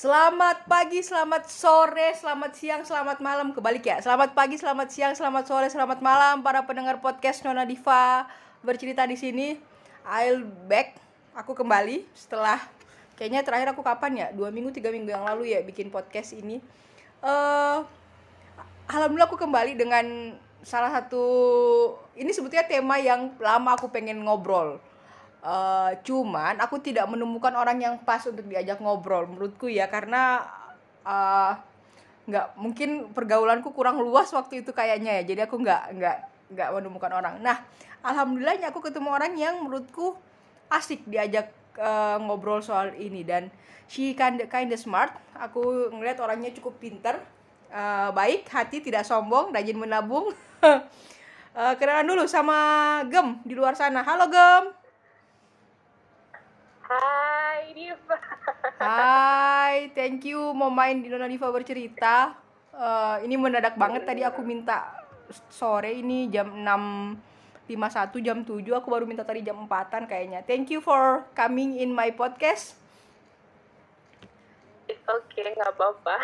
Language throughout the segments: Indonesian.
Selamat pagi, selamat sore, selamat siang, selamat malam. Kebalik ya. Selamat pagi, selamat siang, selamat sore, selamat malam Para pendengar podcast Nona Diva. Bercerita di sini. I'll back Aku kembali setelah Kayaknya terakhir aku kapan ya? Dua minggu, tiga minggu yang lalu ya Bikin podcast ini. Uh, Alhamdulillah aku kembali dengan Salah satu Ini sebetulnya tema yang lama aku pengen ngobrol Uh, cuman aku tidak menemukan orang yang pas untuk diajak ngobrol menurutku ya karena uh, nggak mungkin pergaulanku kurang luas waktu itu kayaknya ya jadi aku nggak nggak nggak menemukan orang. Nah alhamdulillahnya aku ketemu orang yang menurutku asik diajak uh, ngobrol soal ini dan she kinda kinda smart. Aku ngeliat orangnya cukup pinter uh, baik hati tidak sombong rajin menabung. Uh, kenalan dulu sama Gem di luar sana. Halo Gem Hai Diva. Hai, thank you mau main di Nona Diva bercerita. Uh, ini mendadak banget tadi aku minta sore ini jam 6.51 jam 7 aku baru minta tadi jam 4-an kayaknya. Thank you for coming in my podcast. Oke, okay, nggak apa-apa.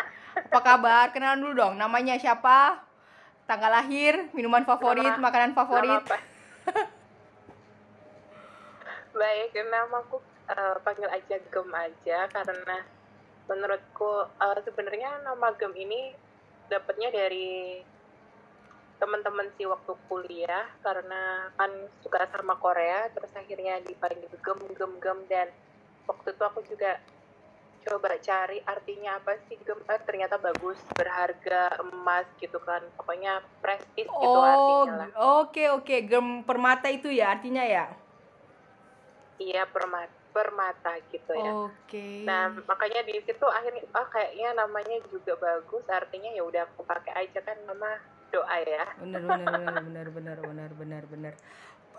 Apa kabar? Kenalan dulu dong. Namanya siapa? Tanggal lahir, minuman favorit, nama, makanan favorit. Nama Baik, nama aku uh, panggil aja Gem aja karena menurutku uh, sebenarnya nama Gem ini dapatnya dari teman-teman sih waktu kuliah karena kan suka sama Korea terus akhirnya dipanggil gem gem gem dan waktu itu aku juga coba cari artinya apa sih gem eh, ternyata bagus berharga emas gitu kan pokoknya prestis gitu oh, artinya lah oke okay, oke okay. gem permata itu ya artinya ya iya permata permata gitu ya. Oke. Okay. Nah makanya di situ akhirnya ah kayaknya namanya juga bagus artinya ya udah aku pakai aja kan nama doa ya. Benar benar benar benar benar benar benar benar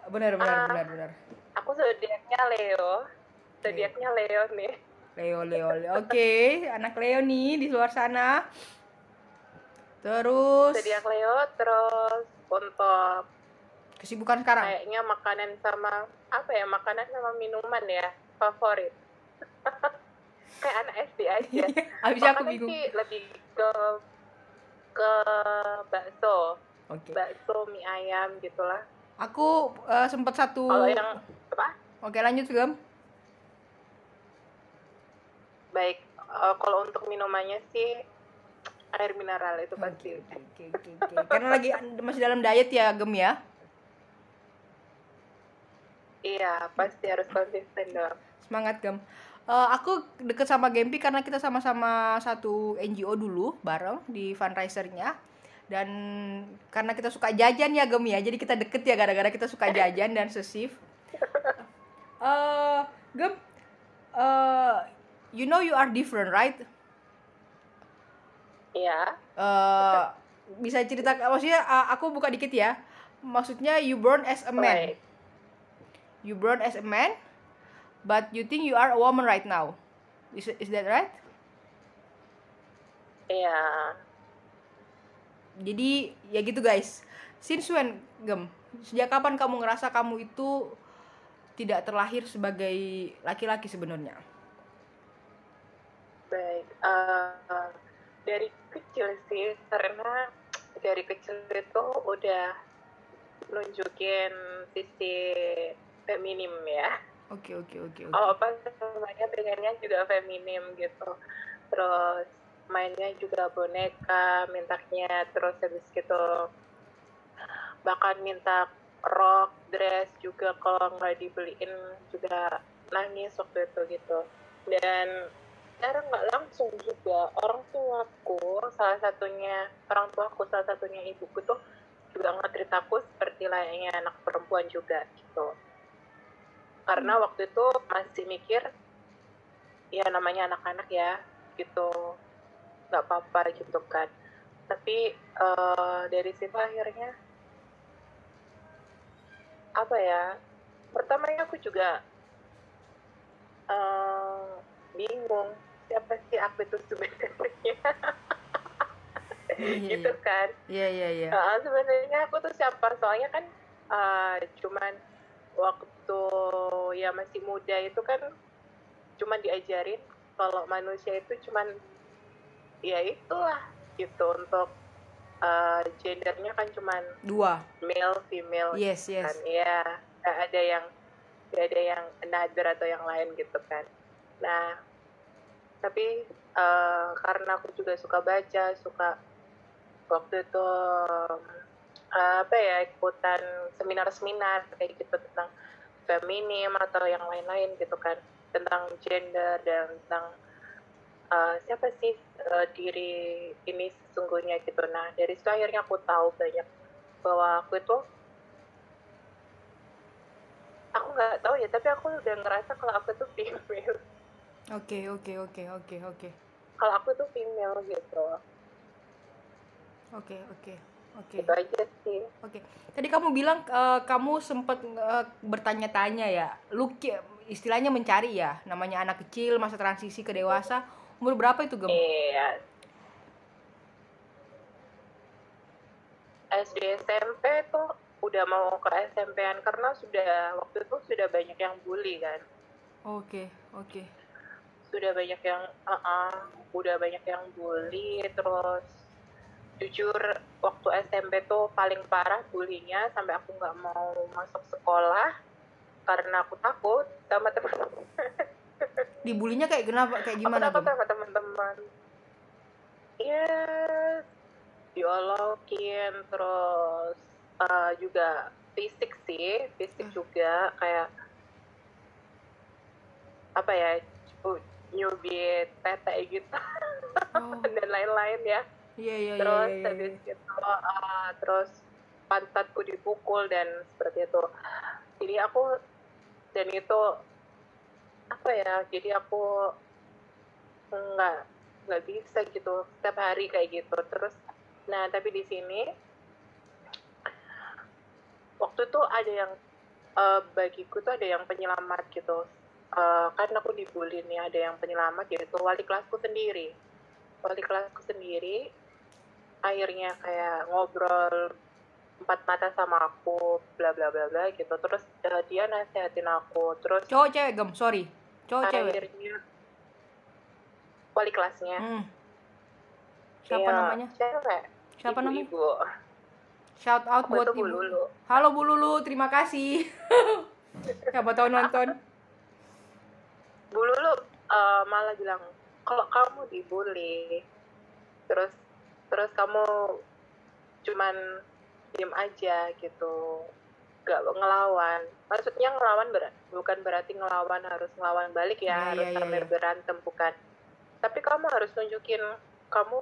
benar benar uh, benar benar. Aku zodiaknya Leo. Zodiaknya Leo nih. Leo Leo. Leo. Oke okay. anak Leo nih di luar sana. Terus. Zodiak Leo terus untuk kesibukan sekarang kayaknya makanan sama apa ya makanan sama minuman ya favorit. Kayak anak SD aja. Abis aku bingung. sih lebih ke ke bakso. Okay. bakso mie ayam gitulah. Aku uh, sempat satu kalau yang apa? Oke lanjut gem. Baik uh, kalau untuk minumannya sih air mineral itu pasti. okay, okay, okay, okay. karena lagi masih dalam diet ya gem ya? Iya, pasti harus konsisten dong. Semangat, Gem. Uh, aku deket sama Gempi karena kita sama-sama satu NGO dulu bareng di fundraisernya. Dan karena kita suka jajan ya Gem ya. Jadi kita deket ya gara-gara kita suka jajan dan sesif. Uh, Gem uh, you know you are different right? Iya. Uh, bisa cerita maksudnya uh, aku buka dikit ya. Maksudnya you born as a man. Right you born as a man but you think you are a woman right now. Is is that right? Iya. Yeah. jadi ya gitu guys. Since when gem? Sejak kapan kamu ngerasa kamu itu tidak terlahir sebagai laki-laki sebenarnya? Baik uh, dari kecil sih karena dari kecil itu udah nunjukin sisi feminim ya oke oke oke oh apa namanya pengennya juga feminim gitu. Terus mainnya juga boneka mintanya terus habis gitu bahkan minta rok dress juga kalau nggak dibeliin juga nangis waktu itu gitu. Dan sekarang nggak langsung juga. Orang tuaku salah satunya orang tuaku salah satunya ibuku tuh juga ngetritaku seperti layaknya anak perempuan juga gitu karena waktu itu masih mikir ya namanya anak-anak ya gitu. Nggak apa-apa gitu kan. Tapi uh, dari situ akhirnya apa ya pertamanya aku juga uh, bingung siapa sih aku itu sebenarnya. Iya, gitu iya. kan. Iya iya iya. Uh, sebenarnya aku tuh siapa? Soalnya kan uh, cuman waktu ya masih muda itu kan cuma diajarin kalau manusia itu cuman ya itulah gitu untuk uh, gendernya kan cuman dua. male female yes yes. kan. Ya nggak ada yang nggak ada yang another atau yang lain gitu kan. Nah tapi uh, karena aku juga suka baca suka waktu itu uh, apa ya ikutan seminar-seminar kayak gitu tentang feminim atau yang lain-lain gitu kan. Tentang gender dan tentang uh, siapa sih uh, diri ini sesungguhnya gitu. Nah dari situ akhirnya aku tahu banyak bahwa aku itu aku nggak tahu ya tapi aku udah ngerasa kalau aku tuh female. Oke oke oke oke oke. Kalau aku tuh female gitu. Oke oke oke. Itu aja sih. Oke. Tadi kamu bilang uh, kamu sempat uh, bertanya-tanya ya. Lu istilahnya mencari ya. Namanya anak kecil masa transisi ke dewasa. Umur berapa itu gem? Iya. SD SMP tuh udah mau ke SMP-an karena sudah waktu itu sudah banyak yang bully kan. Oke oke. Sudah banyak yang uh udah banyak yang bully terus jujur waktu SMP tuh paling parah bulinya sampai aku nggak mau masuk sekolah karena aku takut sama teman dibulinya kayak kenapa? Kayak gimana aku takut sama teman-teman ya diolokin terus uh, juga fisik sih fisik Hmm. juga kayak apa ya cu- nyubit tete gitu oh. dan lain-lain ya iya iya iya terus iya, iya. habis gitu uh, terus pantatku dipukul dan seperti itu. Jadi aku dan itu apa ya jadi aku nggak nggak bisa gitu setiap hari kayak gitu. Terus nah tapi di sini waktu itu ada yang eh, bagiku tuh ada yang penyelamat gitu. Eh, kan aku dibully nih ada yang penyelamat yaitu wali kelasku sendiri. Wali kelasku sendiri akhirnya kayak ngobrol empat mata sama aku bla bla bla bla gitu. Terus eh, dia nasihatin aku terus cowok cewek gem. Sorry. Cowok cewek. akhirnya wali kelasnya. Hmm. siapa Iya, namanya? cewek. Siapa namanya? Ibu shout out aku buat ibu. Lulu halo bu lulu terima kasih. Siapa tahu nonton. Bu Lulu eh, malah bilang kalau kamu dibully? Terus terus kamu cuman diem aja gitu. Gak ngelawan. Maksudnya ngelawan ber- bukan berarti ngelawan harus ngelawan balik ya, Iya, harus sampai iya. berantem bukan. Tapi kamu harus nunjukin kamu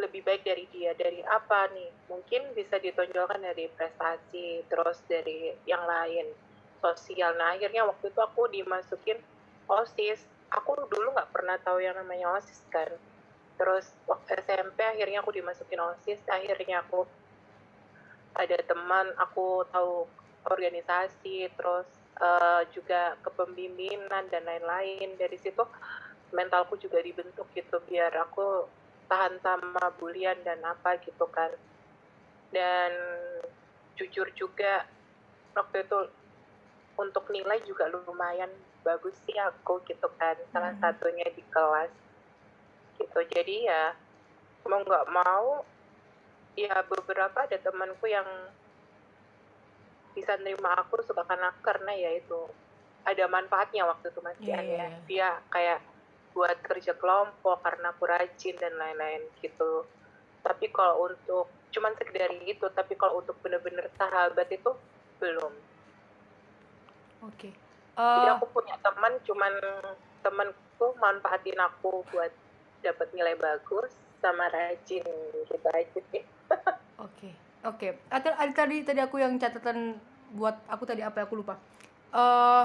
lebih baik dari dia dari apa nih? Mungkin bisa ditonjolkan dari prestasi terus dari yang lain. Sosial. Nah akhirnya waktu itu aku dimasukin osis. Aku dulu nggak pernah tahu yang namanya osis kan terus waktu SMP akhirnya aku dimasukin osis akhirnya aku ada teman aku tahu organisasi terus eh, juga kepemimpinan dan lain-lain. Dari situ mentalku juga dibentuk gitu biar aku tahan sama bulian dan apa gitu kan. Dan jujur juga waktu itu untuk nilai juga lumayan bagus sih aku gitu kan. Salah Mhm. satunya di kelas gitu. Jadi ya mau nggak mau ya beberapa ada temanku yang bisa nerima aku suka karena karena ya itu ada manfaatnya waktu itu masih Iya, ada iya, iya. dia kayak buat kerja kelompok karena aku rajin dan lain-lain gitu. Tapi kalau untuk cuman sekedar itu tapi kalau untuk bener-bener sahabat itu belum. Oke. Jadi Eh, aku punya teman cuman temanku manfaatin aku buat dapat nilai bagus sama rajin gitu aja sih Oke, oke. Ada, ada tadi tadi aku yang catatan buat aku tadi apa aku lupa. Eh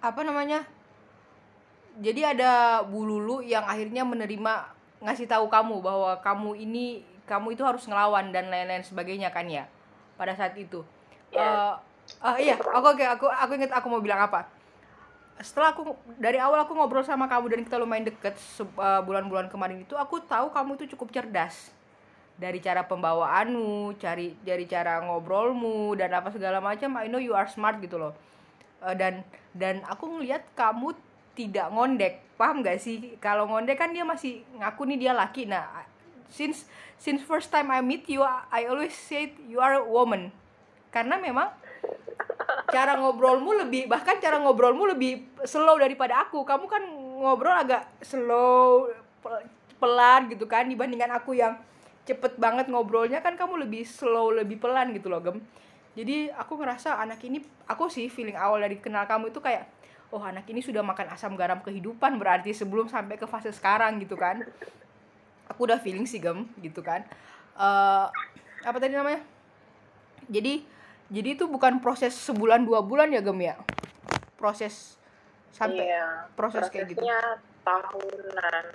apa namanya? Jadi ada Bu Lulu yang akhirnya menerima ngasih tahu kamu bahwa kamu ini kamu itu harus ngelawan dan lain-lain sebagainya kan ya pada saat itu. Ya. Eh, ah, iya, aku oke, aku aku ingat aku mau bilang apa. Setelah aku dari awal aku ngobrol sama kamu dan kita lumayan deket eh, bulan-bulan kemarin itu, aku tahu kamu itu cukup cerdas dari cara pembawaanmu, cari dari cara ngobrolmu dan apa segala macam. I know you are smart gitu loh. Eh, dan dan aku ngelihat kamu tidak ngondek paham gak sih kalau ngondek kan dia masih ngaku nih dia laki nah since since first time I meet you I always say you are a woman karena memang cara ngobrolmu lebih bahkan cara ngobrolmu lebih slow daripada aku. Kamu kan ngobrol agak slow pe- pelan gitu kan dibandingkan aku yang cepet banget ngobrolnya kan kamu lebih slow lebih pelan gitu loh gem. Jadi aku ngerasa anak ini aku sih feeling awal dari kenal kamu itu kayak oh anak ini sudah makan asam garam kehidupan berarti sebelum sampai ke fase sekarang gitu kan. Aku udah feeling sih gem gitu kan. Eh apa tadi namanya? Jadi jadi itu bukan proses sebulan dua bulan ya gem ya proses sampai Iya, proses kayak gitu. tahunan,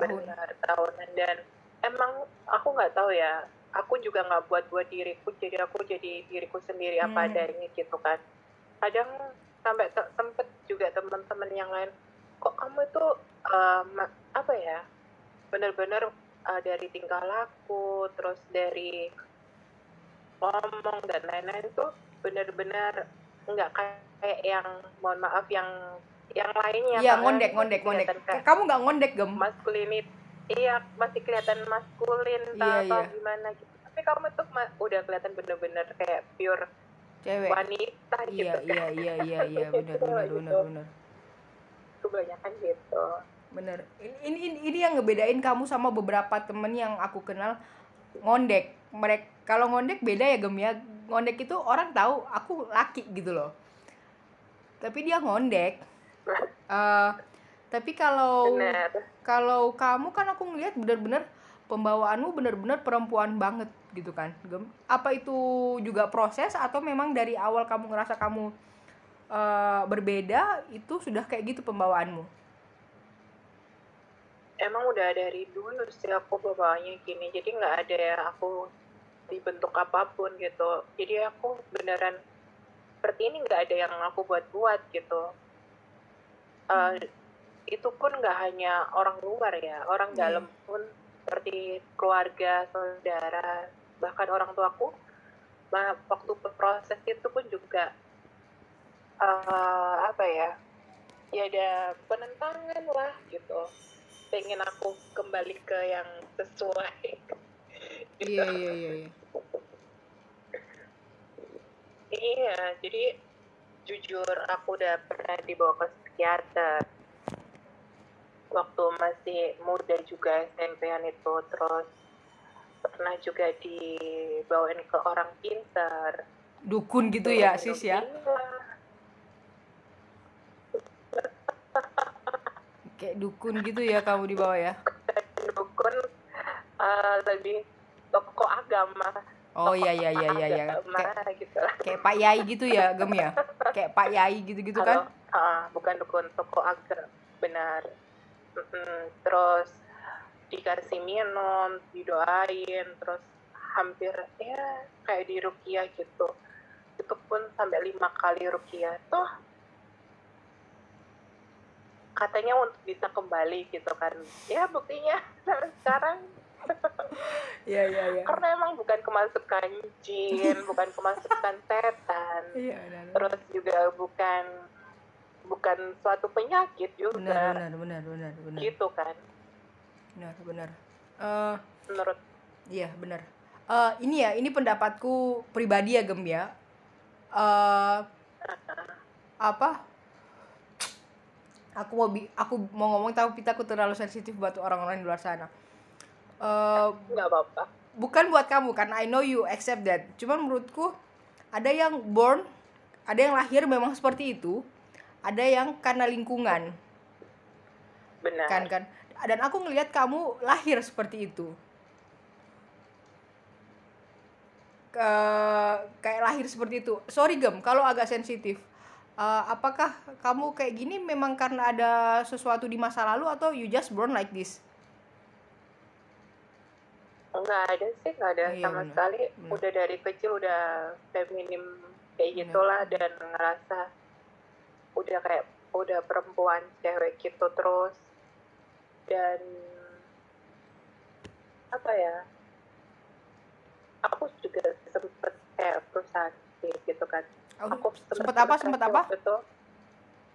benar tahunan dan emang aku nggak tahu ya. Aku juga nggak buat buat diriku, jadi aku jadi diriku sendiri apa Hmm. adanya gitu kan. Kadang sampai te- sempet juga teman-teman yang lain, kok kamu itu ma- apa ya, bener-bener eh, dari tingkah laku, terus dari ngomong dan lain-lain itu bener-bener nggak kayak yang mohon maaf yang yang lainnya Iya kan. ngondek ngondek ngondek. Kayak Kamu nggak ngondek gem? maskulinit iya masih kelihatan maskulin Iya, atau iya. gimana gitu tapi kamu tuh udah kelihatan bener-bener kayak pure Cewek. wanita gitu Iya iya iya iya iya benar Gitu, benar gitu. benar benar. kebanyakan gitu Bener. Ini, ini ini ini yang ngebedain kamu sama beberapa temen yang aku kenal ngondek. Mereka kalau ngondek beda ya gem ya. Ngondek itu orang tahu aku laki gitu loh. Tapi dia ngondek. Eh, tapi kalau kalau kamu kan aku ngelihat bener-bener pembawaanmu bener-bener perempuan banget gitu kan Gem. apa itu juga proses atau memang dari awal kamu ngerasa kamu eh, berbeda itu sudah kayak gitu pembawaanmu emang udah dari dulu sih aku bawaannya gini jadi nggak ada ya aku dibentuk apa pun gitu jadi aku beneran seperti ini nggak ada yang aku buat-buat gitu Eh, itu pun nggak hanya orang luar ya orang Iya. dalam pun seperti keluarga saudara bahkan orang tuaku waktu proses itu pun juga eh, apa ya ya ada penentangan lah gitu pengen aku kembali ke yang sesuai. Iya iya iya iya. Iya, jadi jujur aku udah pernah dibawa ke psikiater. Waktu masih muda juga SMP-an itu terus pernah juga dibawain ke orang pintar. Dukun gitu ya sis ya? Iya. kayak dukun gitu ya kamu di bawah ya dukun eh, lebih tokoh agama oh iya iya iya iya iya. kayak, gitu. kayak Pak Yai gitu ya gem ya? Kayak Pak Yai gitu gitu Kalau- kan ah, bukan dukun tokoh agama benar. Mm-mm. terus dikasih minum didoain terus hampir ya kayak di rukiah gitu. Itu pun sampai lima kali rukiah tuh katanya untuk bisa kembali gitu kan. Ya buktinya sekarang iya iya iya karena emang bukan kemasukan jin bukan kemasukan setan iya benar terus juga bukan bukan suatu penyakit benar juga benar benar benar benar gitu kan benar benar Eh, menurut Iya benar. Eh ini ya, ini pendapatku pribadi ya Gem ya. Eh apa? Aku mau bi- aku mau ngomong tapi aku terlalu sensitif buat orang-orang di luar sana. Eh nggak apa-apa bukan buat kamu karena I know you accept that. Cuman menurutku ada yang born, ada yang lahir memang seperti itu, ada yang karena lingkungan benar kan kan. Dan aku ngelihat kamu lahir seperti itu. Ke, kayak lahir seperti itu. Sorry gem, kalau agak sensitif. Eh, apakah kamu kayak gini memang karena ada sesuatu di masa lalu atau you just born like this? Nggak ada sih nggak ada Iya, sama benar. sekali Benar. udah dari kecil udah feminim kayak Benar. gitulah dan ngerasa udah kayak udah perempuan cewek gitu terus dan apa ya aku juga sempet kayak frustasi gitu kan Oh, aku sempet apa? Sempet apa? itu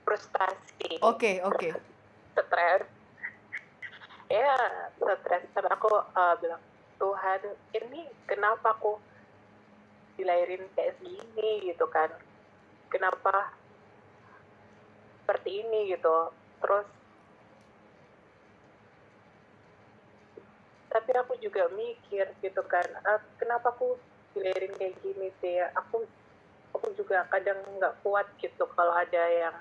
frustasi Oke, oke. stres ya stres tapi aku uh, bilang Tuhan ini kenapa aku dilahirin kayak segini gitu kan? Kenapa seperti ini gitu? Terus tapi aku juga mikir gitu kan ah, kenapa aku dilahirin kayak gini sih? Aku aku juga kadang nggak kuat gitu kalau ada yang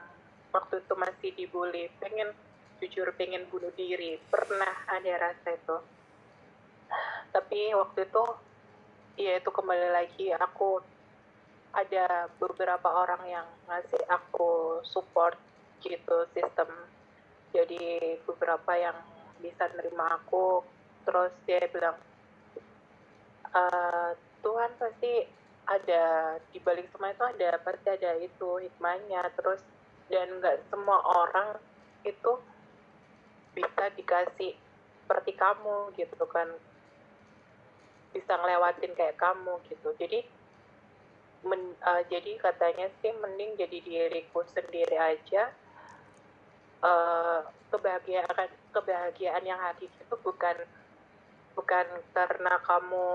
waktu itu masih dibully pengen jujur pengen bunuh diri. Pernah ada rasa itu tapi waktu itu ya itu kembali lagi aku ada beberapa orang yang ngasih aku support gitu sistem. Jadi beberapa yang bisa nerima aku terus dia bilang "Eh, Tuhan pasti ada di balik semua itu ada pasti ada itu hikmahnya. Terus dan nggak semua orang itu bisa dikasih seperti kamu gitu kan bisa ngelewatin kayak kamu gitu. Jadi men- eh, jadi katanya sih mending jadi diriku sendiri aja. Eh, kebahagiaan kebahagiaan yang hakiki itu bukan bukan karena kamu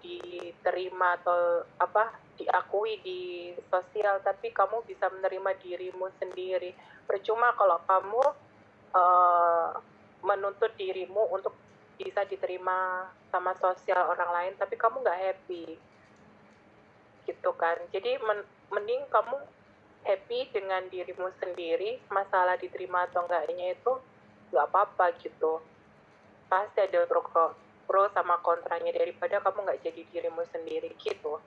diterima atau apa diakui di sosial tapi kamu bisa menerima dirimu sendiri. Percuma kalau kamu eh, menuntut dirimu untuk bisa diterima sama sosial orang lain tapi kamu nggak happy gitu kan jadi men- mending kamu happy dengan dirimu sendiri masalah diterima atau enggaknya itu nggak apa-apa gitu pasti ada pro, pro, pro sama kontranya daripada kamu nggak jadi dirimu sendiri gitu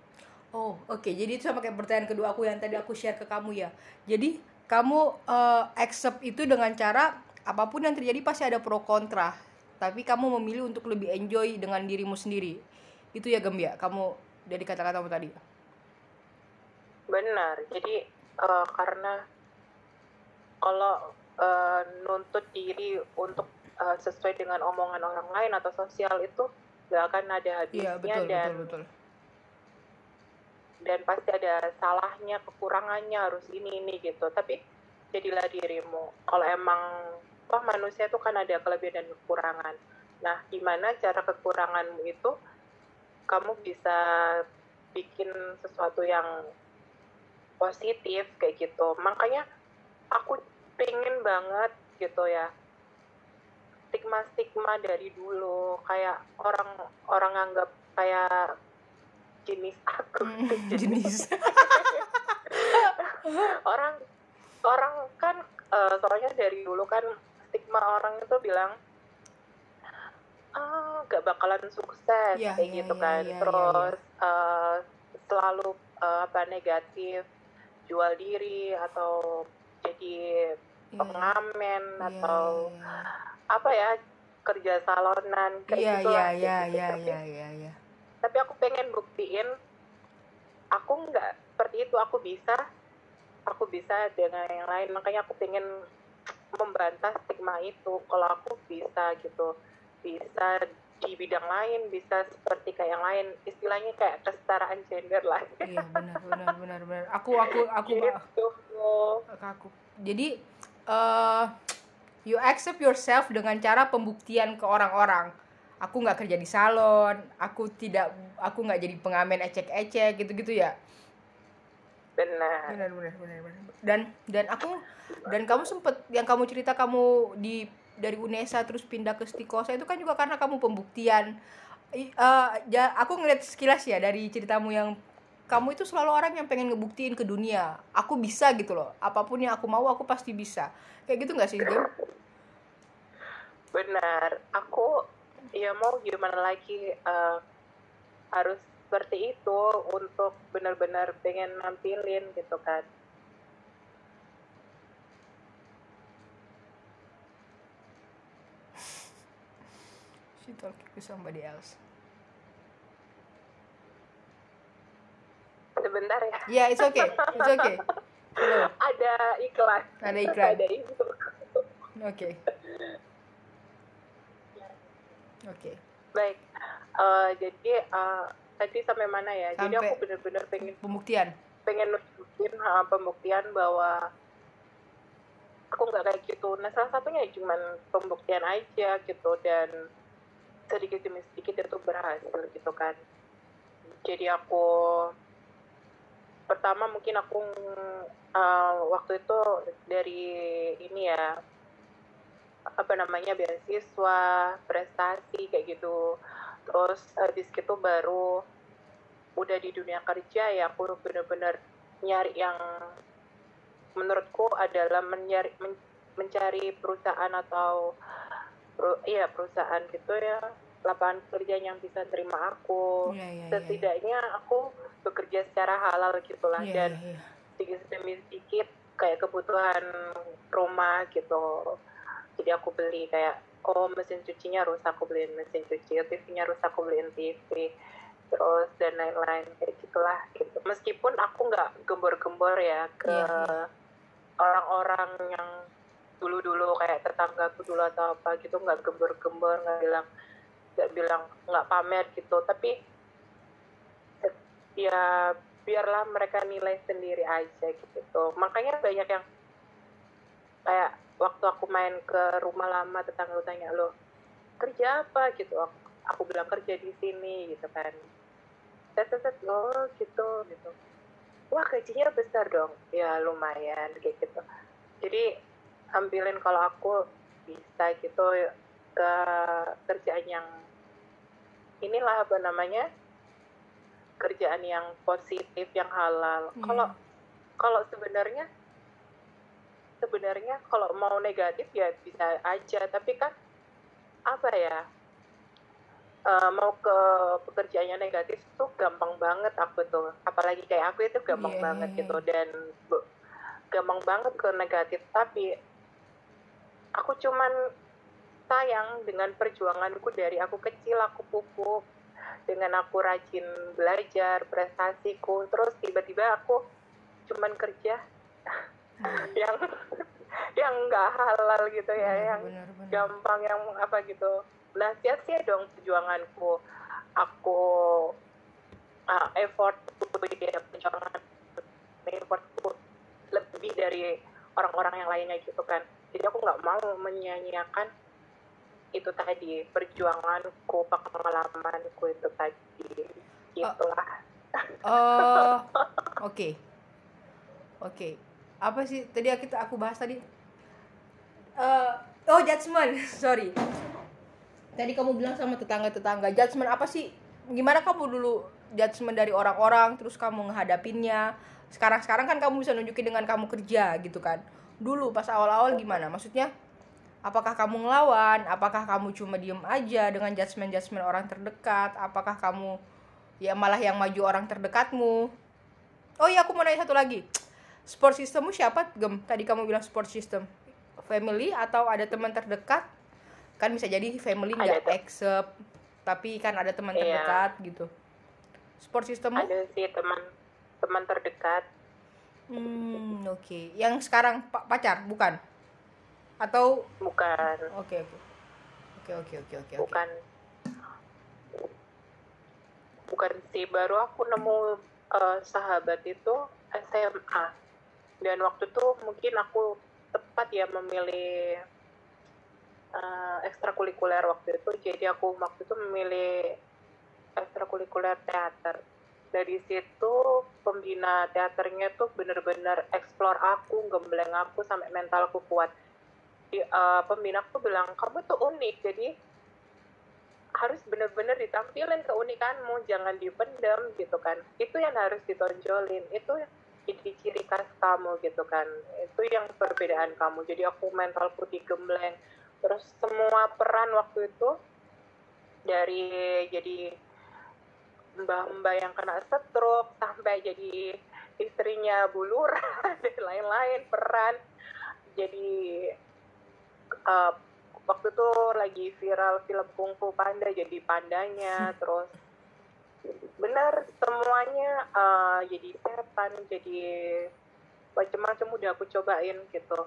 Oh, oke. Jadi itu sama kayak pertanyaan kedua aku yang tadi aku share ke kamu ya. Jadi kamu eh, accept itu dengan cara apa pun yang terjadi pasti ada pro kontra. Tapi kamu memilih untuk lebih enjoy dengan dirimu sendiri. Itu ya Gem ya. Kamu dari kata-katamu tadi. benar jadi eh, karena kalau eh, nuntut diri untuk eh, sesuai dengan omongan orang lain atau sosial itu nggak akan ada habisnya Iya, betul, dan betul, betul. dan pasti ada salahnya kekurangannya harus ini ini gitu tapi jadilah dirimu kalau emang toh manusia itu kan ada kelebihan dan kekurangan. Nah gimana cara kekuranganmu itu kamu bisa bikin sesuatu yang positif kayak gitu. Makanya aku pengen banget gitu ya stigma stigma dari dulu. Kayak orang orang anggap kayak jenis aku. Hmm, jenis. orang orang kan eh, soalnya dari dulu kan stigma orang itu bilang ah gak bakalan sukses Iya, kayak iya, gitu iya, kan iya, iya, terus eh, selalu eh, apa negatif jual diri atau jadi Iya, pengamen iya, atau iya. apa ya kerja salonan kayak Iya, gitu iya, lah, iya, gitu. iya, Tapi- iya, iya, iya. tapi aku pengen buktiin aku nggak seperti itu aku bisa aku bisa dengan yang lain makanya aku pengen membantah stigma itu kalau aku bisa gitu bisa di bidang lain bisa seperti kayak yang lain istilahnya kayak kesetaraan gender lah Iya, benar, benar, benar, benar. Aku, aku, aku, gitu aku. Jadi, eh you accept yourself dengan cara pembuktian ke orang-orang. Aku nggak kerja di salon, aku tidak, aku nggak jadi pengamen ecek-ecek gitu-gitu ya. Benar Benar, benar, benar, benar. Dan dan aku dan kamu sempet yang kamu cerita kamu di dari UNESA terus pindah ke Stikosa itu kan juga karena kamu pembuktian. Eh, ja- aku ngeliat sekilas ya dari ceritamu yang kamu itu selalu orang yang pengen ngebuktiin ke dunia. Aku bisa gitu loh. Apa pun yang aku mau aku pasti bisa. Kayak gitu nggak sih, Gem? benar aku ya mau gimana lagi eh, harus seperti itu untuk benar-benar pengen nampilin gitu kan She talking to somebody else. sebentar ya Ya, it's okay. It's okay. Hello. ada iklan Ada iklan. ada itu Oke. Oke. baik Eh, jadi eh, tadi sampai mana ya? Jadi Sampai- aku benar-benar pengen Pembuktian. pengen nunjukin pembuktian bahwa aku nggak kayak gitu. Nah salah satunya cuma pembuktian aja gitu dan sedikit demi sedikit itu berhasil gitu kan. Jadi aku pertama mungkin aku uh, waktu itu dari ini ya apa namanya beasiswa prestasi kayak gitu terus habis itu baru udah di dunia kerja ya aku bener-bener nyari yang menurutku adalah mencari men, mencari perusahaan atau iya perusahaan gitu ya lapangan kerja yang bisa terima aku yeah, yeah, iya. setidaknya yeah. aku bekerja secara halal gitulah yeah, dan yeah, yeah. sedikit demi sedikit kayak kebutuhan rumah gitu jadi aku beli kayak oh mesin cucinya rusak aku beliin mesin cuci. TV-nya rusak aku beliin TV terus dan lain-lain kayak gitulah gitu. Meskipun aku nggak gembor-gembor ya ke yeah, yeah. orang-orang yang dulu-dulu kayak tetanggaku dulu atau apa gitu nggak gembor-gembor nggak bilang nggak bilang nggak pamer gitu. Tapi ya biarlah mereka nilai sendiri aja gitu. Makanya banyak yang kayak waktu aku main ke rumah lama tetangga tanya lo kerja apa? Gitu. Aku, aku bilang kerja di sini gitu kan. Set set lo oh, gitu gitu. Wah gajinya besar dong. Ya lumayan kayak gitu. Jadi ambilin kalau aku bisa gitu ke kerjaan yang inilah apa namanya kerjaan yang positif yang halal. Hmm. kalau kalau sebenarnya sebenarnya kalau mau negatif ya bisa aja tapi kan apa ya uh, mau ke pekerjaannya negatif tuh gampang banget aku tuh apalagi kayak aku itu gampang yeah. banget gitu dan gampang banget ke negatif tapi aku cuman sayang dengan perjuanganku dari aku kecil aku pupuk dengan aku rajin belajar prestasiku terus tiba-tiba aku cuman kerja. Yang yang nggak halal gitu ya yang benar, benar. gampang yang apa gitu nah sia-sia dong perjuanganku aku uh, effort ya perjuangan effortku lebih dari orang-orang yang lainnya gitu kan jadi aku nggak mau menyanyiakan itu tadi perjuanganku pengalamanku itu tadi gitulah oh, oh oke okay. oke okay. Apa sih? Tadi kita aku bahas tadi. Uh, oh judgement. Sorry. Tadi kamu bilang sama tetangga-tetangga judgement apa sih? Gimana kamu dulu judgement dari orang-orang terus kamu menghadapinnya sekarang-sekarang kan kamu bisa nunjukin dengan kamu kerja gitu kan. Dulu pas awal-awal gimana? Maksudnya apakah kamu ngelawan? Apakah kamu cuma diem aja dengan judgement judgement orang terdekat? Apakah kamu ya malah yang maju orang terdekatmu? Oh iya aku mau nanya satu lagi support systemmu siapa gem tadi kamu bilang support system family atau ada teman terdekat kan bisa jadi family nggak accept tapi kan ada teman iya. terdekat gitu support systemmu ada sih teman teman terdekat Hmm, oke. Okay. Yang sekarang pacar, bukan? Atau bukan? Oke, okay, oke. Okay. Oke, oke, oke, oke, Bukan. Bukan sih, baru aku nemu uh, sahabat itu SMA. Dan waktu itu mungkin aku tepat ya memilih uh, ekstrakurikuler waktu itu. Jadi aku waktu itu memilih ekstrakurikuler teater. Dari situ pembina teaternya tuh bener-bener explore aku gembleng aku sampai mentalku kuat. Di, uh, pembina aku bilang kamu tuh unik jadi harus bener-bener ditampilin keunikanmu jangan dipendam gitu kan. Itu yang harus ditonjolin. Itu jadi ciri khas kamu gitu kan. Itu yang perbedaan kamu. Jadi aku mentalku digembleng. Terus semua peran waktu itu dari jadi mbah-mbah yang kena stroke sampai jadi istrinya bulur dan lain-lain peran. Jadi uh, waktu itu lagi viral film kungfu panda jadi pandanya. Terus benar semuanya uh, jadi setan jadi macam-macam udah aku cobain gitu.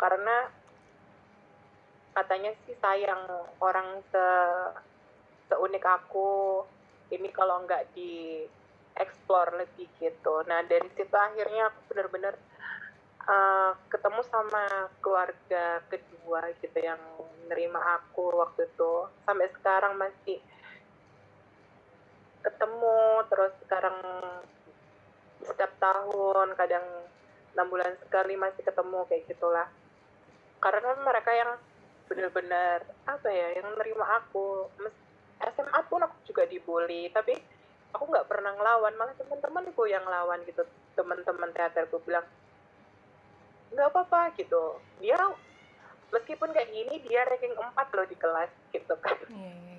Karena katanya sih sayang orang se seunik aku. Ini kalau nggak di explore lebih gitu. Nah dari situ akhirnya aku bener-bener uh, ketemu sama keluarga kedua gitu yang nerima aku waktu itu. Sampai sekarang masih ketemu terus sekarang setiap tahun kadang enam bulan sekali masih ketemu kayak gitulah. Karena mereka yang benar-benar apa ya yang nerima aku. SMA pun aku juga dibully tapi aku nggak pernah ngelawan malah teman-temanku yang lawan gitu. Teman-teman teaterku bilang nggak apa-apa gitu. Dia meskipun kayak gini dia ranking 4 loh di kelas gitu kan. Yeah, yeah, yeah.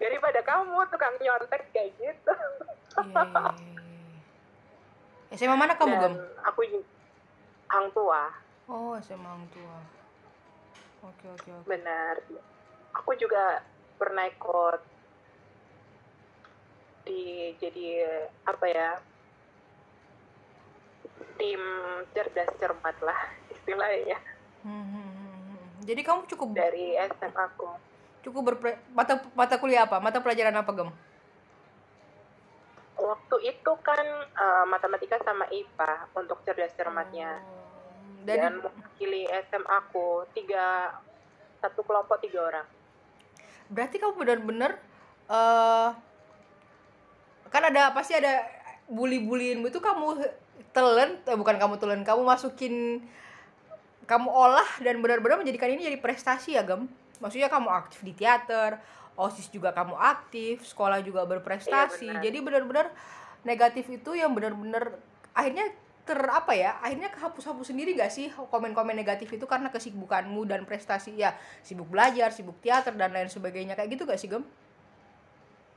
Daripada kamu tukang nyontek kayak gitu. Yeah, yeah, yeah. SMA mana kamu gem? aku hang tua. Oh SMA hang tua. Oke oke oke. Benar. Aku juga pernah ikut di jadi apa ya tim cerdas cermat lah istilahnya. Hmm, hmm, hmm, jadi kamu cukup dari SMA aku cukup berpre mata mata kuliah apa? Mata pelajaran apa gem? Waktu itu kan uh, matematika sama IPA untuk cerdas cermatnya. Oh, dan, dan mewakili SMA aku tiga satu kelompok tiga orang. Berarti kamu benar-benar uh, kan ada pasti ada bully-bullyin itu kamu telan eh, bukan kamu telan kamu masukin kamu olah dan benar-benar menjadikan ini jadi prestasi ya gem maksudnya kamu aktif di teater osis juga kamu aktif sekolah juga berprestasi. Iya, jadi benar-benar negatif itu yang benar-benar akhirnya ter apa ya akhirnya kehapus-hapus sendiri gak sih komen-komen negatif itu karena kesibukanmu dan prestasi? Ya sibuk belajar sibuk teater dan lain sebagainya. Kayak gitu gak sih gem?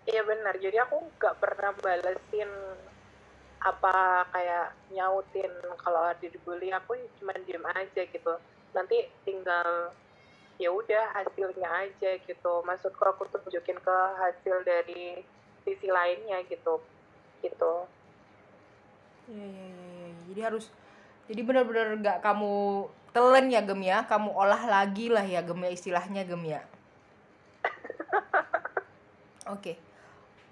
Iya benar. Jadi aku nggak pernah balesin apa kayak nyautin kalau ada dibully aku cuma diem aja gitu. Nanti tinggal ya udah hasilnya aja gitu maksudku aku tunjukin ke hasil dari sisi lainnya gitu gitu iya, iya, iya. Jadi harus jadi benar-benar nggak kamu telan ya gem ya, kamu olah lagi lah ya gem ya istilahnya gem ya. Oke. Okay.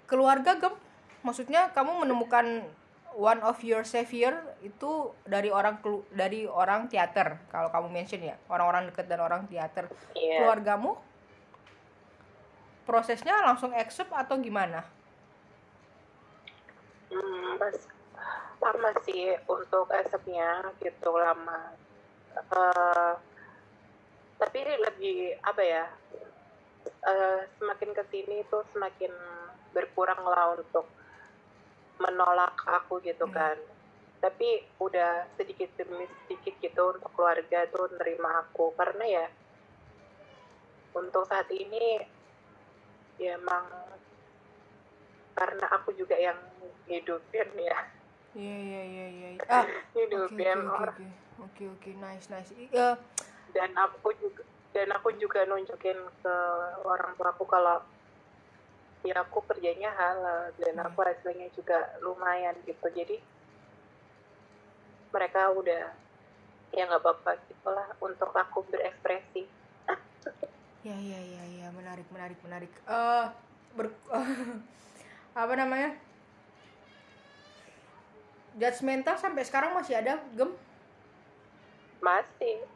Keluarga gem, maksudnya kamu menemukan one of your savior itu dari orang dari orang teater kalau kamu mention ya orang-orang dekat dan orang teater yeah. keluargamu prosesnya langsung accept atau gimana? Hmm, pas lama sih untuk esepnya gitu lama uh, tapi lebih apa ya uh, semakin ke sini tuh semakin berkurang lah untuk menolak aku gitu hmm. kan tapi udah sedikit demi sedikit gitu untuk keluarga tuh nerima aku karena ya untuk saat ini ya emang karena aku juga yang hidupin ya Iya iya iya iya. Ah, hidup oke oke oke oke nice nice. Uh, dan aku juga dan aku juga nunjukin ke orang tua aku kalau ya aku kerjanya halal dan hmm. aku hasilnya juga lumayan gitu. Jadi mereka udah ya nggak apa-apa gitulah untuk aku berekspresi. Ya ya ya ya menarik menarik menarik. Uh, ber uh, apa namanya? Judgmental sampai sekarang masih ada gem? Masih.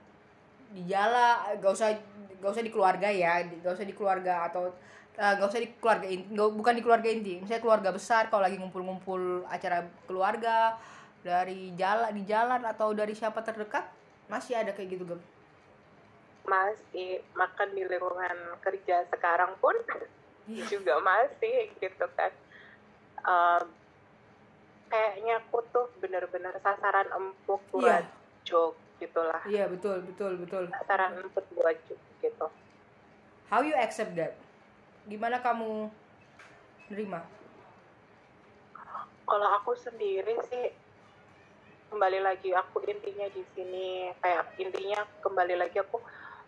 Di jala gak usah gak usah di keluarga ya gak usah di keluarga atau uh, gak usah di keluarga inti bukan di keluarga inti. Misalnya keluarga besar kalau lagi ngumpul-ngumpul acara keluarga dari jalan di jalan atau dari siapa terdekat masih ada kayak gitu gem. Masih. Makan di lingkungan kerja sekarang pun iya. juga masih gitu kan. Um, kayaknya aku tuh bener-bener sasaran empuk buat yeah. joke gitulah. Iya yeah, betul betul betul. Sasaran empuk buat joke gitu. How you accept that gimana kamu nerima? Kalau aku sendiri sih kembali lagi aku intinya di sini kayak intinya kembali lagi aku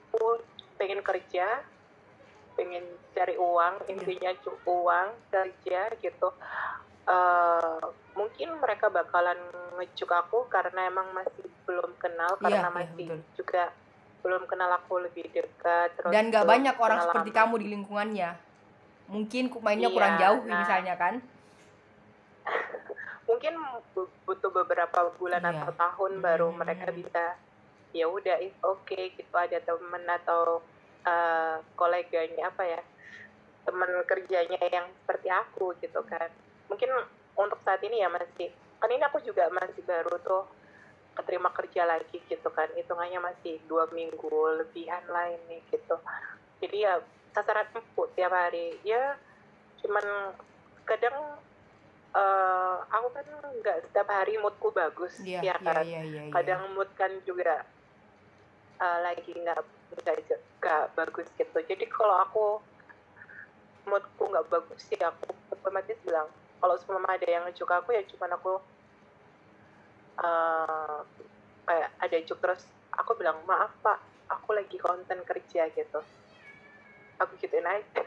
aku pengen kerja pengen cari uang iya. intinya cukup uang kerja gitu. Uh, mungkin mereka bakalan ngejuk aku karena emang masih belum kenal iya, karena yeah, masih yeah, juga belum kenal aku lebih dekat terus dan nggak banyak orang seperti kamu di lingkungannya mungkin mainnya yeah, kurang jauh nah, misalnya kan? Mungkin bu- butuh beberapa bulan Iya. atau tahun baru Hmm. mereka bisa ya udah it's okay gitu. Ada temen atau uh, koleganya apa ya teman kerjanya yang seperti aku gitu kan. Mungkin untuk saat ini ya masih kan ini aku juga masih baru tuh keterima kerja lagi gitu kan. Hitungannya masih dua minggu lebihan lah ini gitu. Jadi ya sasaran empuk tiap hari. Ya cuman kadang eh, aku kan nggak setiap hari moodku bagus Iya, ya iya, kan iya, iya, iya. kadang mood kan juga eh, lagi nggak nggak bagus gitu. Jadi kalau aku moodku nggak bagus sih aku otomatis bilang kalau sebelum ada yang ngejuk aku ya cuman aku eh, kayak ada juk terus aku bilang maaf pak aku lagi konten kerja gitu aku gituin aja.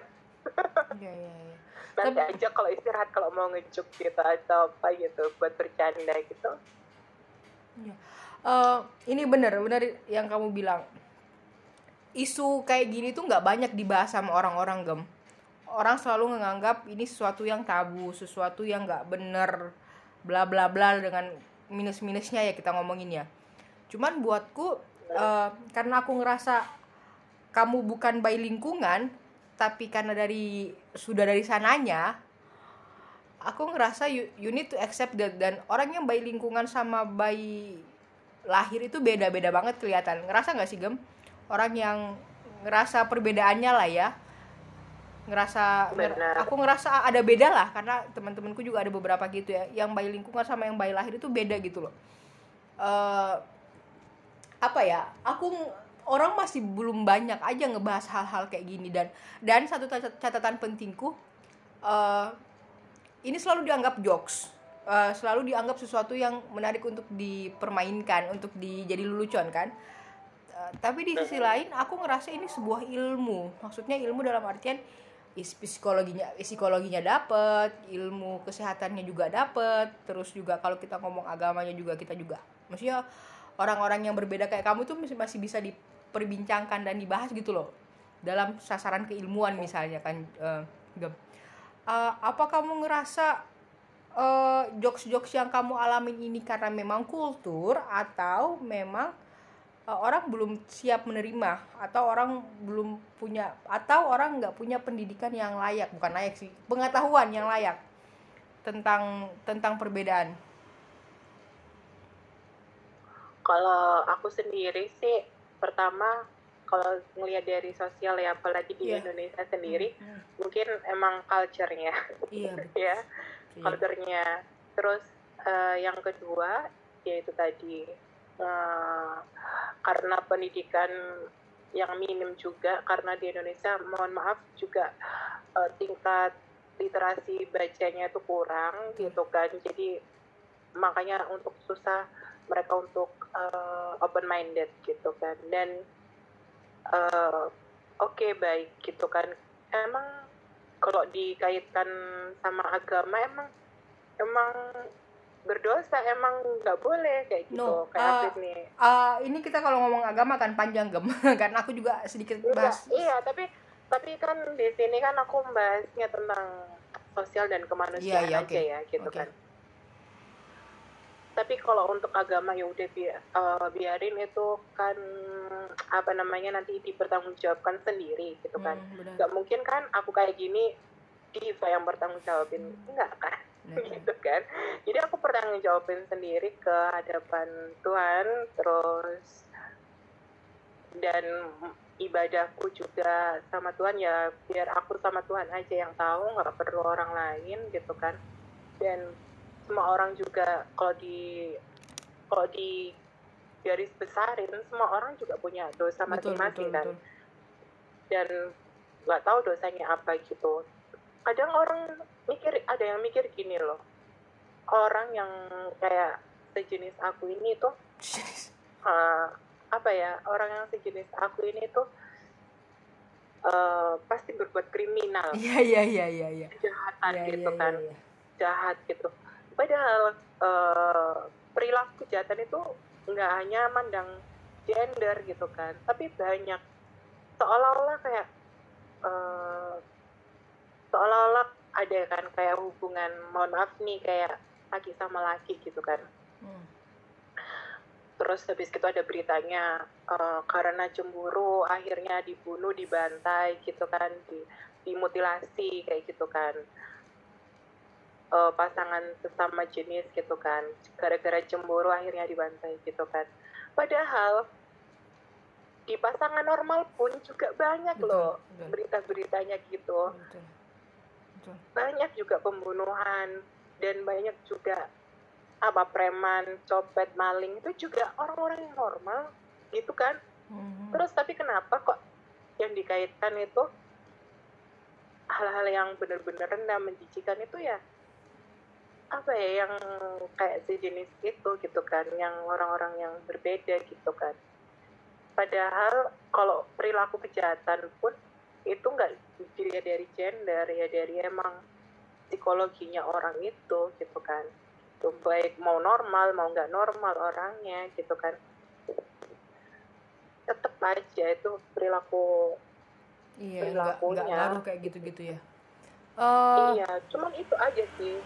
Iya, iya, iya. nanti Tapi- aja kalau istirahat kalau mau ngejuk gitu atau apa gitu buat bercanda gitu. Eh, ini bener bener yang kamu bilang. Isu kayak gini tuh nggak banyak dibahas sama orang-orang gem. Orang selalu menganggap ini sesuatu yang tabu sesuatu yang nggak bener bla bla bla dengan minus minusnya ya kita ngomongin ya. Cuman buatku eh, karena aku ngerasa kamu bukan bayi lingkungan tapi karena dari sudah dari sananya aku ngerasa you, you need to accept that. Dan orang yang bayi lingkungan sama bayi lahir itu beda-beda banget kelihatan. Ngerasa nggak sih gem? Orang yang ngerasa perbedaannya lah ya. Ngerasa nger- aku ngerasa ada beda lah karena teman-temanku juga ada beberapa gitu ya. Yang bayi lingkungan sama yang bayi lahir itu beda gitu loh. Eh, apa ya? Aku orang masih belum banyak aja ngebahas hal-hal kayak gini. Dan dan satu cat- catatan pentingku eh, ini selalu dianggap jokes. Eh, selalu dianggap sesuatu yang menarik untuk dipermainkan untuk dijadi lelucon kan? Eh, tapi di sisi lain aku ngerasa ini sebuah ilmu. Maksudnya ilmu dalam artian psikologinya psikologinya dapet ilmu kesehatannya juga dapet terus juga kalau kita ngomong agamanya juga kita juga maksudnya orang-orang yang berbeda kayak kamu tuh masih bisa diperbincangkan dan dibahas gitu loh. Dalam sasaran keilmuan misalnya kan Gem. Eh, apa kamu ngerasa eh, jokes-jokes yang kamu alamin ini karena memang kultur atau memang eh, orang belum siap menerima atau orang belum punya atau orang nggak punya pendidikan yang layak? Bukan layak sih pengetahuan yang layak tentang tentang perbedaan. Kalau aku sendiri sih pertama kalau ngelihat dari sosial ya apalagi di Iya. Indonesia sendiri Hmm, mungkin emang culture-nya. Iya. Betul. ya culture-nya. Terus eh, yang kedua yaitu tadi eh, karena pendidikan yang minim juga karena di Indonesia mohon maaf juga eh, tingkat literasi bacanya itu kurang gitu kan. Jadi makanya untuk susah mereka untuk open minded gitu kan. Dan eh, oke baik gitu kan. Emang kalau dikaitkan sama agama emang emang berdosa emang nggak boleh kayak gitu. No, kayak uh, Afif nih Eh, ini kita kalau ngomong agama kan panjang gem. Karena aku juga sedikit Iya, bahas. iya tapi tapi kan di sini kan aku membahasnya tentang sosial dan kemanusiaan Iya, iya, aja oke. ya gitu Oke. kan tapi kalau untuk agama ya udah bi eh, biarin itu kan apa namanya nanti dipertanggungjawabkan sendiri gitu kan. Hmm, nggak mungkin kan aku kayak gini diva yang bertanggung jawabin enggak kan gitu kan. Jadi aku bertanggung jawabin sendiri ke hadapan Tuhan terus dan ibadahku juga sama Tuhan ya biar aku sama Tuhan aja yang tahu nggak perlu orang lain gitu kan. Dan semua orang juga kalau di kalau di garis besarin semua orang juga punya dosa masing-masing betul. Dan nggak tahu dosanya apa gitu. Kadang orang mikir ada yang mikir gini loh. Orang yang kayak sejenis aku ini tuh eh, apa ya orang yang sejenis aku ini tuh eh, pasti berbuat kriminal. Iya iya iya iya iya. Kejahatan Iya, gitu iya, kan. iya, iya. jahat gitu padahal eh, perilaku kejahatan itu nggak hanya mandang gender gitu kan tapi banyak. Seolah-olah kayak eh, seolah-olah ada kan kayak hubungan mohon maaf nih kayak laki sama laki gitu kan. Hmm. terus habis itu ada beritanya eh, karena cemburu akhirnya dibunuh dibantai gitu kan di dimutilasi kayak gitu kan Eh, pasangan sesama jenis gitu kan gara-gara cemburu akhirnya dibantai gitu kan padahal di pasangan normal pun juga banyak Betul, loh betul. berita-beritanya gitu Betul. Betul. banyak juga pembunuhan dan banyak juga apa preman, copet, maling itu juga orang-orang yang normal gitu kan. Hmm. Terus tapi kenapa kok yang dikaitkan itu hal-hal yang benar-benar rendah menjijikan itu ya apa ya yang kayak sejenis itu gitu kan yang orang-orang yang berbeda gitu kan padahal kalau perilaku kejahatan pun itu nggak dilihat dari gender ya dari emang psikologinya orang itu gitu kan itu baik mau normal mau nggak normal orangnya gitu kan tetap aja itu perilaku Iya, nggak nggak perilakunya. ngaruh kayak gitu-gitu ya. Eh, iya cuman itu aja sih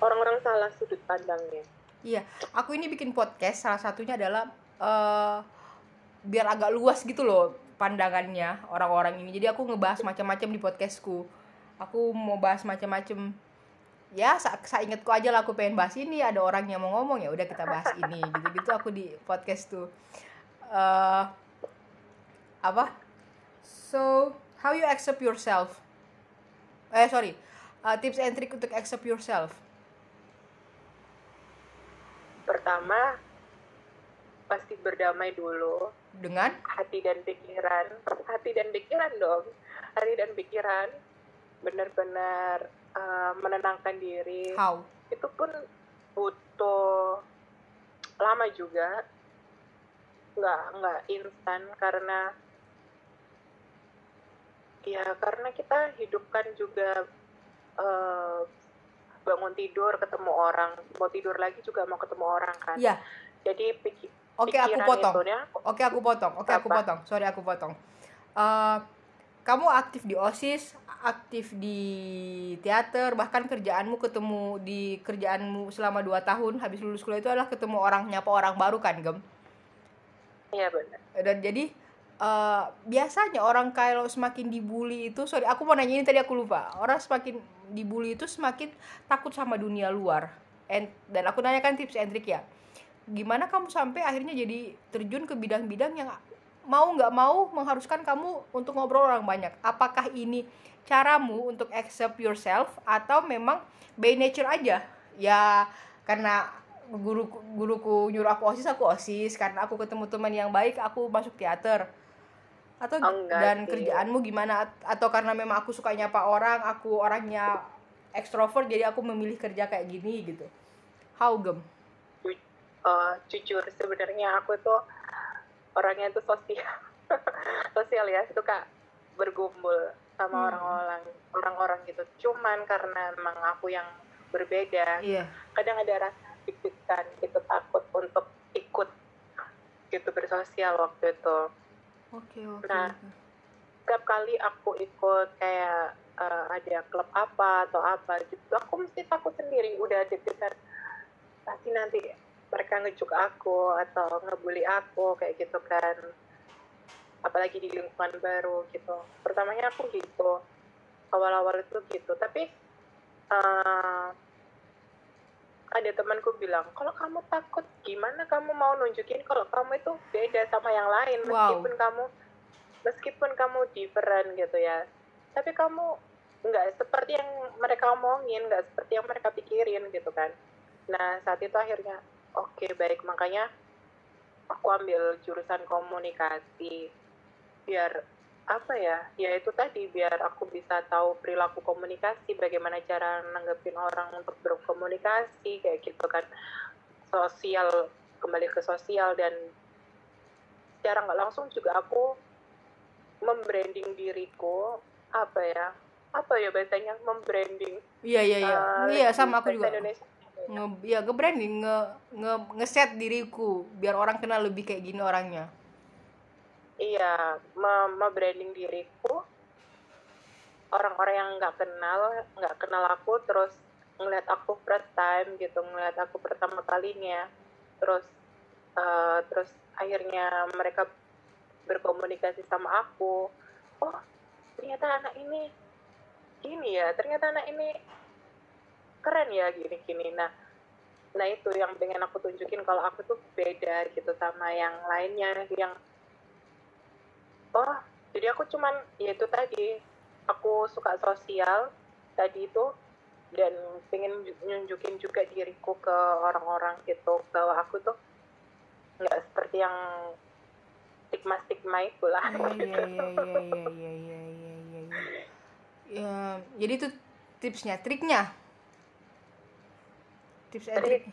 orang-orang salah sudut pandangnya Iya, aku ini bikin podcast salah satunya adalah eh biar agak luas gitu loh pandangannya orang-orang ini. Jadi aku ngebahas macam-macam di podcastku. Aku mau bahas macam-macam. Ya, sa ingetku aja lah aku pengen bahas ini, ada orang yang mau ngomong ya udah kita bahas ini. Gitu-gitu aku di podcast tuh. eh apa? So, how you accept yourself? Eh, sorry. Eh, tips and trick untuk accept yourself. Pertama pasti berdamai dulu. Dengan? Hati dan pikiran. Hati dan pikiran dong. Hati dan pikiran benar-benar uh, menenangkan diri. How? itu pun butuh lama juga. Nggak nggak instan karena ya karena kita hidupkan juga bangun tidur ketemu orang mau tidur lagi juga mau ketemu orang kan Iya. jadi piki- Oke, aku pikiran potong. ya, Oke, aku potong. Oke, aku Apa? potong. Sorry, aku potong. Eh, kamu aktif di OSIS, aktif di teater, bahkan kerjaanmu ketemu di kerjaanmu selama 2 tahun habis lulus kuliah itu adalah ketemu orang nyapa orang baru kan, Gem? iya benar Dan jadi eh, biasanya orang kalau semakin dibully itu, sorry, aku mau nanya ini tadi aku lupa. Orang semakin dibully itu semakin takut sama dunia luar. And, dan aku nanyakan tips and trick ya. Gimana kamu sampai akhirnya jadi terjun ke bidang-bidang yang mau nggak mau mengharuskan kamu untuk ngobrol orang banyak. Apakah ini caramu untuk accept yourself atau memang by nature aja? Ya karena guru guruku nyuruh aku osis aku osis karena aku ketemu teman yang baik aku masuk teater atau Oh, enggak dan sih. kerjaanmu gimana? At- atau karena memang aku suka nyapa orang aku orangnya ekstrovert jadi aku memilih kerja kayak gini gitu. How gem? Eh, jujur sebenarnya aku tuh orangnya tuh sosial. Sosial ya suka berkumpul sama Hmm. orang-orang orang-orang gitu. Cuman karena emang aku yang berbeda iya. kadang ada rasa deg-degan gitu takut untuk ikut gitu bersosial waktu itu oke oke Nah, setiap kali aku ikut kayak eh, ada klub apa atau apa gitu aku mesti takut sendiri. Udah deg-degan pasti nanti mereka ngejuk aku atau ngebully aku kayak gitu kan. Apalagi di lingkungan baru gitu. Pertamanya aku gitu awal-awal itu gitu. Tapi eh, ada temanku bilang kalau kamu takut gimana kamu mau nunjukin kalau kamu itu beda sama yang lain? Wow. meskipun kamu meskipun kamu different gitu ya. Tapi kamu nggak seperti yang mereka omongin nggak seperti yang mereka pikirin gitu kan. Nah saat itu akhirnya oke baik. Makanya aku ambil jurusan komunikasi biar apa ya ya itu tadi biar aku bisa tahu perilaku komunikasi bagaimana cara nanggepin orang untuk berkomunikasi kayak gitu kan. Sosial kembali ke sosial dan secara nggak langsung juga aku membranding diriku apa ya apa ya bahasanya membranding iya iya iya. eh, iya sama aku juga. Indonesia. Nge ya nge branding nge nge ngeset diriku biar orang kenal lebih kayak gini orangnya Iya, me- me-branding diriku. Orang-orang yang nggak kenal, nggak kenal aku, terus ngeliat aku first time gitu ngeliat aku pertama kalinya terus uh, terus akhirnya mereka berkomunikasi sama aku oh ternyata anak ini gini ya ternyata anak ini keren ya gini gini nah nah itu yang pengen aku tunjukin kalau aku tuh beda gitu sama yang lainnya yang oh jadi aku cuman ya itu tadi aku suka sosial tadi itu dan pengen nunjukin juga diriku ke orang-orang gitu bahwa aku tuh nggak seperti yang stigma stigma itu lah. Iya iya iya iya iya ya jadi itu tipsnya triknya? Tips trik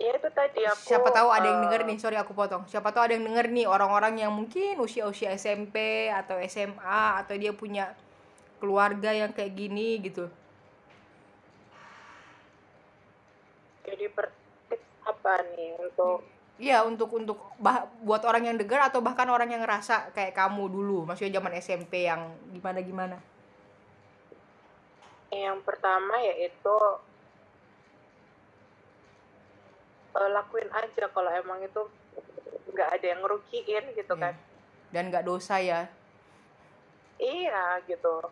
ya itu tadi aku siapa tahu ada yang denger nih sorry aku potong siapa tahu ada yang denger nih orang-orang yang mungkin usia-usia SMP atau SMA atau dia punya keluarga yang kayak gini gitu jadi per tips apa nih untuk Iya untuk untuk bah, buat orang yang dengar atau bahkan orang yang ngerasa kayak kamu dulu, maksudnya zaman SMP yang gimana gimana. yang pertama yaitu uh, lakuin aja kalau emang itu nggak ada yang ngerugiin gitu Iya. kan. Dan nggak dosa ya. iya gitu.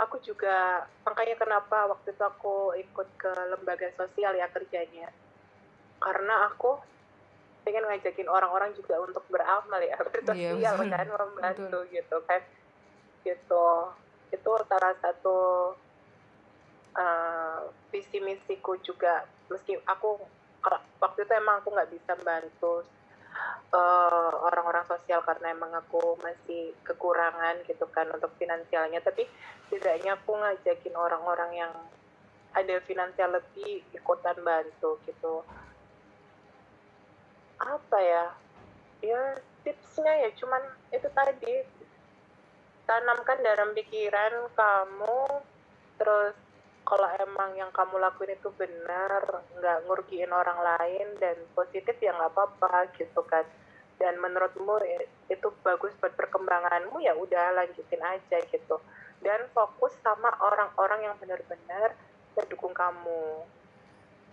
Aku juga makanya kenapa waktu itu aku ikut ke lembaga sosial ya kerjanya. Karena aku pengen ngajakin orang-orang juga untuk beramal ya bersosial betul. kan membantu gitu kan. Gitu. Itu salah satu uh, visi misiku juga. Meski aku waktu itu emang aku nggak bisa bantu uh, orang-orang sosial karena emang aku masih kekurangan gitu kan untuk finansialnya. Tapi setidaknya aku ngajakin orang-orang yang ada finansial lebih ikutan bantu gitu. Apa ya? Ya tipsnya ya cuman itu tadi. Tanamkan dalam pikiran kamu terus kalau emang yang kamu lakuin itu benar nggak ngerugiin orang lain dan positif ya nggak apa-apa gitu kan. Dan menurutmu itu bagus buat perkembanganmu ya udah lanjutin aja gitu. Dan fokus sama orang-orang yang benar-benar mendukung kamu.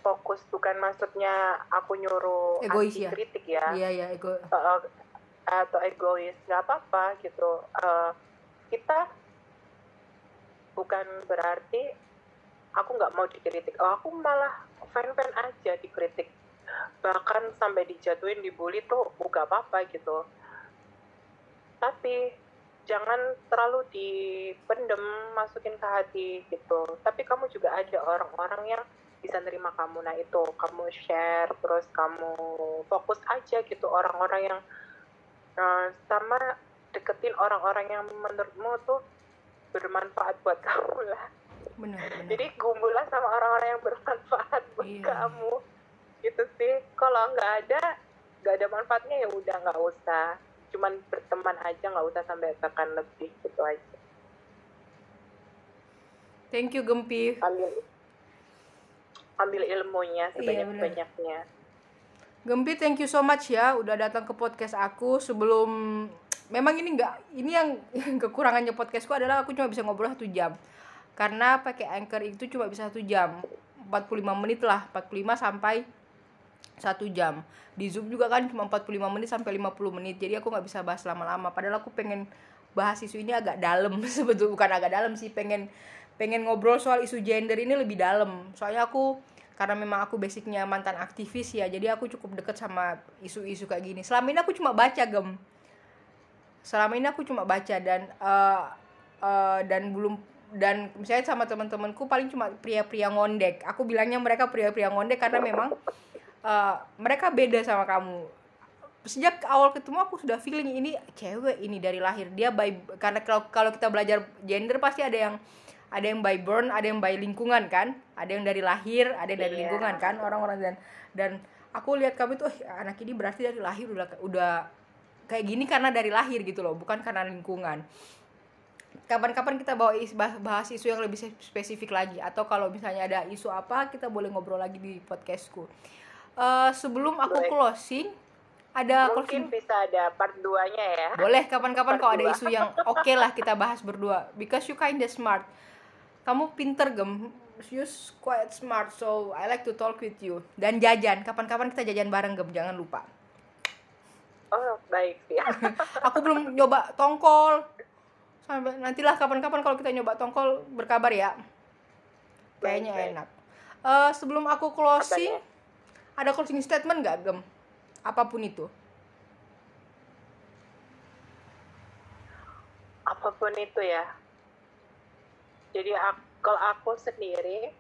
Fokus bukan maksudnya aku nyuruh Egois anti ya? kritik ya. Iya ya, ego. uh, atau egois nggak apa-apa gitu. Uh, kita bukan berarti aku nggak mau dikritik. Oh aku malah fan-fan aja dikritik. Bahkan sampai dijatuhin dibully tuh bukan apa-apa gitu. Tapi jangan terlalu dipendem masukin ke hati gitu. Tapi kamu juga ada orang-orang yang bisa nerima kamu. Nah itu kamu share terus kamu fokus aja gitu orang-orang yang uh, sama deketin orang-orang yang menurutmu tuh bermanfaat buat kamu lah Benar, benar. jadi gumbulah sama orang-orang yang bermanfaat buat Iya. kamu. Gitu sih. Kalau nggak ada nggak ada manfaatnya ya udah nggak usah. Cuman berteman aja nggak usah sampai tekan lebih gitu aja. Thank you Gempi. ambil ambil ilmunya Iya, sebanyak banyaknya Gempi thank you so much ya udah datang ke podcast aku. Sebelum memang ini enggak ini yang kekurangannya podcastku adalah aku cuma bisa ngobrol satu jam karena pakai anchor itu cuma bisa satu jam. 45 menit lah 45 sampai satu jam. Di zoom juga kan cuma 45 menit sampai 50 menit. Jadi aku nggak bisa bahas lama-lama. Padahal aku pengen bahas isu ini agak dalam. Sebetulnya bukan agak dalam sih pengen pengen ngobrol soal isu gender ini lebih dalam. Soalnya aku karena memang aku basicnya mantan aktivis ya jadi aku cukup deket sama isu-isu kayak gini. Selama ini aku cuma baca gem. Selama ini aku cuma baca dan eh, eh, dan belum dan misalnya sama teman-temanku paling cuma pria-pria ngondek. Aku bilangnya mereka pria-pria ngondek karena memang eh, mereka beda sama kamu. Sejak awal ketemu aku sudah feeling ini cewek ini dari lahir. Dia by karena kalau kalau kita belajar gender pasti ada yang ada yang by born ada yang by lingkungan kan? Ada yang dari lahir ada yang dari Iya. lingkungan kan? Orang-orang dan dan aku lihat kamu tuh "Eh, anak ini berarti dari lahir udah udah kayak gini karena dari lahir gitu loh. Bukan karena lingkungan kapan-kapan kita bawa is- bah- bahas isu yang lebih spesifik lagi. Atau kalau misalnya ada isu apa kita boleh ngobrol lagi di podcastku. Eh, sebelum aku closing ada closing? mungkin bisa ada part 2 nya ya. Boleh kapan-kapan kalau ada isu yang oke lah kita bahas berdua. Because you kinda smart. Kamu pinter gem. You quite smart so I like to talk with you. Dan jajan. Kapan-kapan kita jajan bareng gem. Jangan lupa. Oh baik ya. Aku belum nyoba tongkol nantilah kapan-kapan kalau kita nyoba tongkol berkabar ya kayaknya Baik, baik. enak Eh, sebelum aku closing Apanya? ada closing statement nggak gem apa pun itu apa pun itu ya jadi ak- kalau aku sendiri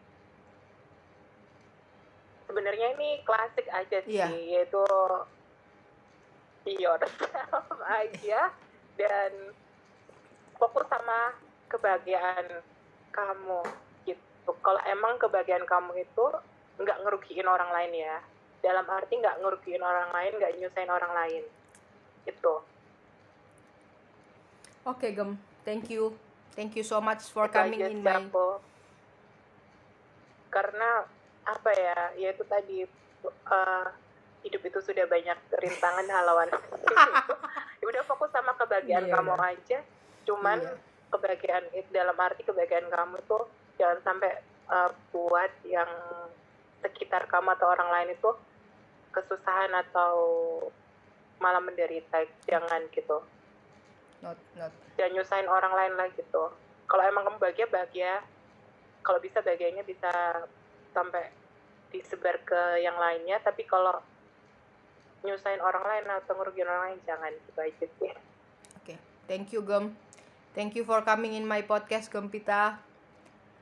sebenarnya ini klasik aja sih Iya. yaitu be yourself aja dan fokus sama kebahagiaan kamu gitu. Kalau emang kebahagiaan kamu itu nggak ngerugiin orang lain ya. Dalam arti nggak ngerugiin orang lain nggak nyusahin orang lain itu Oke, Gem. Thank you. Thank you so much for Itu coming in my aku. karena apa ya ya itu tadi eh, hidup itu sudah banyak rintangan halangan ya udah fokus sama kebahagiaan Iya, kamu aja cuman Iya. kebahagiaan itu dalam arti kebahagiaan kamu tuh jangan sampai eh, buat yang sekitar kamu atau orang lain itu kesusahan atau malah menderita jangan gitu not not. jangan nyusahin orang lain lah gitu kalau emang kamu bahagia bahagia kalau bisa bahagianya bisa sampai disebar ke yang lainnya tapi kalau nyusahin orang lain atau ngerugiin orang lain jangan gitu aja sih Oke. Thank you, Gem. Thank you for coming in my podcast, Gempita.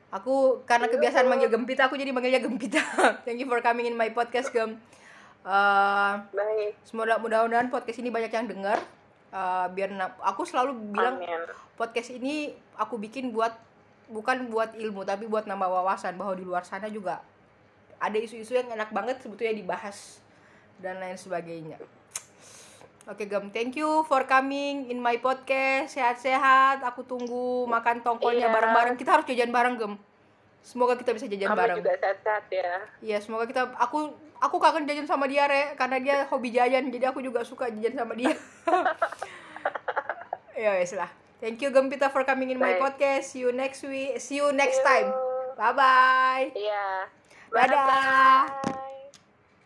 Aku karena kebiasaan manggil Gempita, aku jadi manggilnya Gempita. Thank you for coming in my podcast, Gem. Eh, baik semoga mudah-mudahan podcast ini banyak yang dengar. Eh, biar aku selalu bilang amin podcast ini aku bikin buat bukan buat ilmu tapi buat nambah wawasan bahwa di luar sana juga ada isu-isu yang enak banget sebetulnya dibahas dan lain sebagainya. Oke Gem, thank you for coming in my podcast. Sehat-sehat. Aku tunggu makan tongkolnya Iya. bareng-bareng. Kita harus jajan bareng Gem. Semoga kita bisa jajan kamu bareng. juga sehat-sehat ya Iya, semoga kita aku aku kangen jajan sama dia, Re, karena dia hobi jajan. Jadi aku juga suka jajan sama dia. ya wes lah. Thank you Gempita for coming in my Baik. podcast. See you next week. See you next See you. time. Bye bye. iya Dadah. Bye-bye.